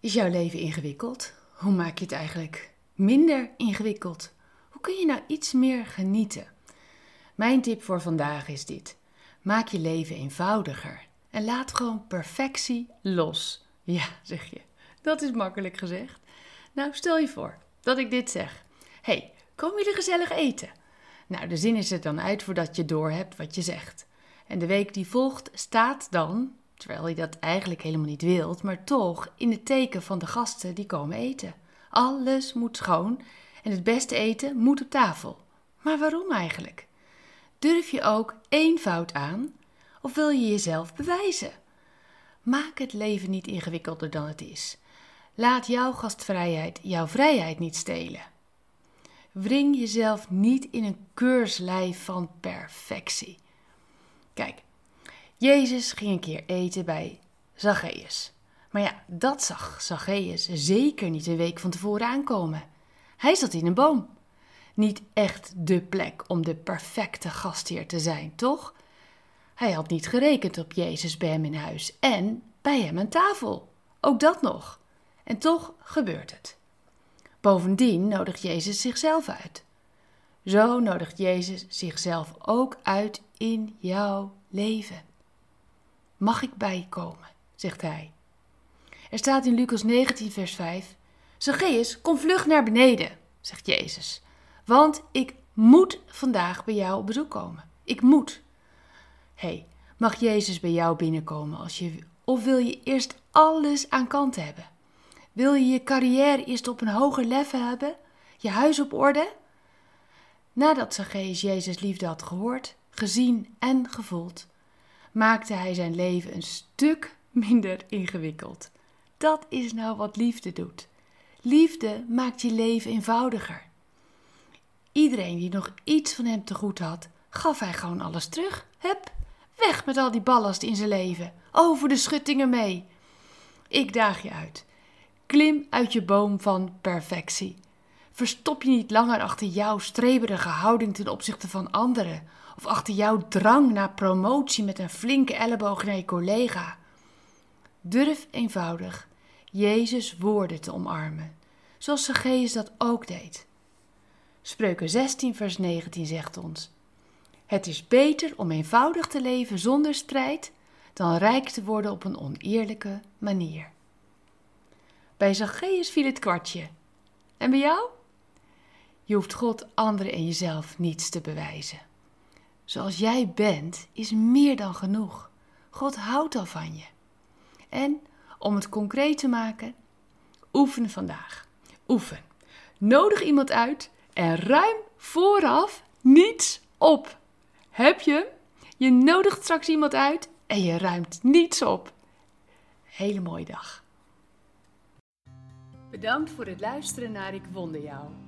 Is jouw leven ingewikkeld? Hoe maak je het eigenlijk minder ingewikkeld? Hoe kun je nou iets meer genieten? Mijn tip voor vandaag is dit: maak je leven eenvoudiger en laat gewoon perfectie los. Ja, zeg je. Dat is makkelijk gezegd. Nou, stel je voor dat ik dit zeg. hey, kom jullie gezellig eten? Nou, de zin is er dan uit voordat je doorhebt wat je zegt. En de week die volgt staat dan, terwijl je dat eigenlijk helemaal niet wilt, maar toch in het teken van de gasten die komen eten. Alles moet schoon en het beste eten moet op tafel. Maar waarom eigenlijk? Durf je ook één fout aan of wil je jezelf bewijzen? Maak het leven niet ingewikkelder dan het is. Laat jouw gastvrijheid jouw vrijheid niet stelen. Wring jezelf niet in een keurslijf van perfectie. Kijk, Jezus ging een keer eten bij Zacchaeus. Maar ja, dat zag Zacchaeus zeker niet een week van tevoren aankomen. Hij zat in een boom. Niet echt de plek om de perfecte gastheer te zijn, toch? Hij had niet gerekend op Jezus bij hem in huis en bij hem aan tafel. Ook dat nog. En toch gebeurt het. Bovendien nodigt Jezus zichzelf uit. Zo nodigt Jezus zichzelf ook uit in jouw leven. Mag ik bij je komen? zegt hij. Er staat in Lucas 19, vers 5: Zacchaeus, kom vlug naar beneden, zegt Jezus. Want ik moet vandaag bij jou op bezoek komen. Ik moet. Hé, hey, mag Jezus bij jou binnenkomen als je, of wil je eerst alles aan kant hebben? Wil je je carrière eerst op een hoger level hebben? Je huis op orde? Nadat Zacchaeus Jezus liefde had gehoord, gezien en gevoeld, maakte hij zijn leven een stuk minder ingewikkeld. Dat is nou wat liefde doet. Liefde maakt je leven eenvoudiger. Iedereen die nog iets van hem te goed had, gaf hij gewoon alles terug. Hup, weg met al die ballast in zijn leven. Over de schuttingen mee. Ik daag je uit. Klim uit je boom van perfectie. Verstop je niet langer achter jouw streberige houding ten opzichte van anderen, of achter jouw drang naar promotie met een flinke elleboog naar je collega. Durf eenvoudig Jezus' woorden te omarmen, zoals Zacchaeus dat ook deed. Spreuken 16, vers 19 zegt ons: Het is beter om eenvoudig te leven zonder strijd dan rijk te worden op een oneerlijke manier. Bij Zacchaeus viel het kwartje. En bij jou? Je hoeft God, anderen en jezelf niets te bewijzen. Zoals jij bent, is meer dan genoeg. God houdt al van je. En om het concreet te maken, oefen vandaag. Oefen. Nodig iemand uit en ruim vooraf niets op. Heb je? Je nodigt straks iemand uit en je ruimt niets op. Hele mooie dag. Bedankt voor het luisteren naar Ik Wonder Jou.